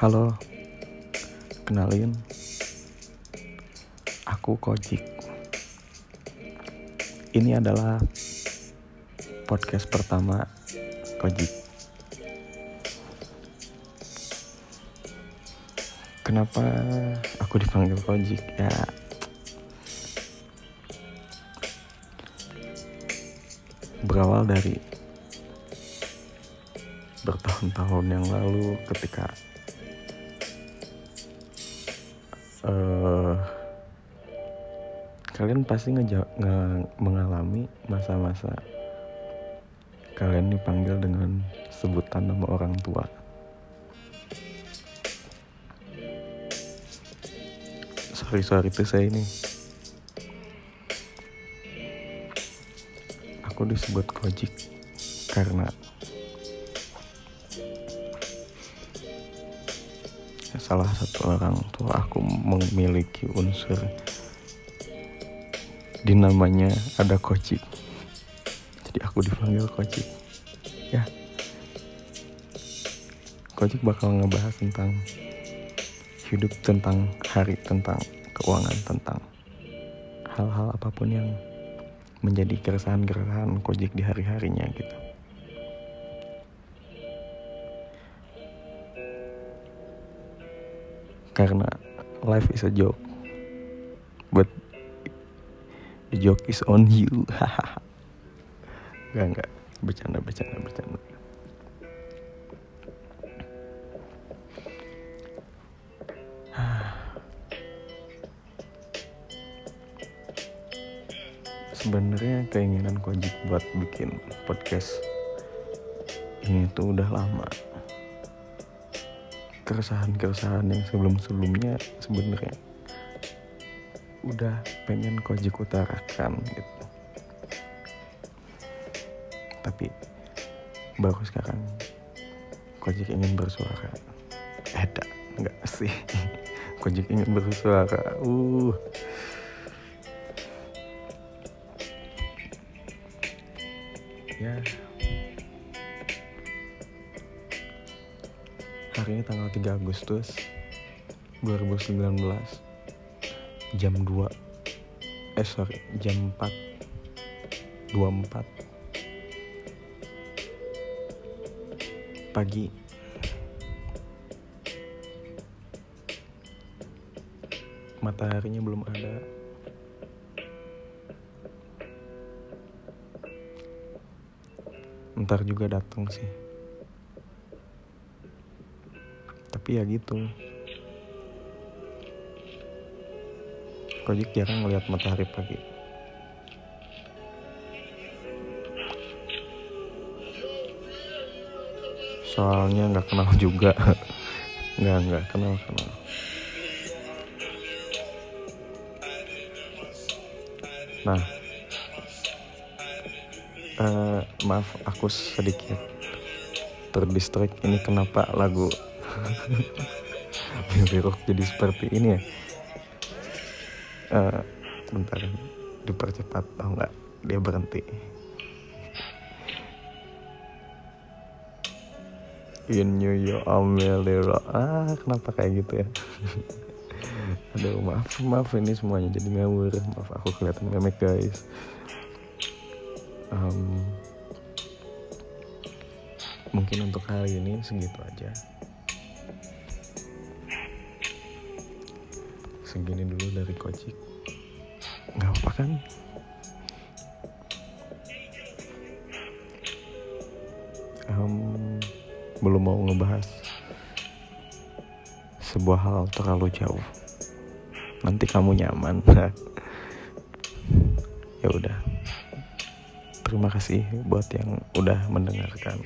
Halo, kenalin, aku Kojik. Ini adalah podcast pertama Kojik. Kenapa aku dipanggil Kojik? Ya, berawal dari bertahun-tahun yang lalu ketika uh, kalian pasti nge, nge mengalami masa-masa kalian dipanggil dengan sebutan nama orang tua. Sorry sorry itu saya ini. Aku disebut Kojik karena salah satu orang tua aku memiliki unsur di namanya ada kocik. Jadi aku dipanggil kocik. Ya. Kocik bakal ngebahas tentang hidup tentang hari tentang keuangan tentang hal-hal apa pun yang menjadi keresahan-keresahan kojik di hari-harinya gitu karena life is a joke. But the joke is on you. Gak enggak. Bercanda bercanda bercanda. Sebenarnya keinginan Kojik buat bikin podcast ini tuh udah lama keresahan-keresahan yang sebelum-sebelumnya sebenarnya udah pengen kojik utarakan gitu. Tapi baru sekarang kojik ingin bersuara. Ada nggak sih? Kojik ingin bersuara. Uh. Ya hari ini tanggal 3 Agustus 2019 jam 2 eh sorry jam 4 24 pagi. Mataharinya belum ada. Ntar juga datang sih tapi ya gitu. Kojik jarang ngeliat matahari pagi. Soalnya nggak kenal juga. Nggak nggak kenal kenal. Nah. Uh, maaf aku sedikit terdistract ini kenapa lagu mimpi jadi seperti ini ya? Uh, bentar dipercepat tau nggak? Dia berhenti. In New York Amelero. Ah kenapa kayak gitu ya? Aduh maaf maaf ini semuanya jadi ngawur. Maaf aku kelihatan memek guys. Um, mungkin untuk hari ini segitu aja segini dulu dari kocik nggak apa kan? Um, belum mau ngebahas sebuah hal terlalu jauh. Nanti kamu nyaman. Ya udah. Terima kasih buat yang udah mendengarkan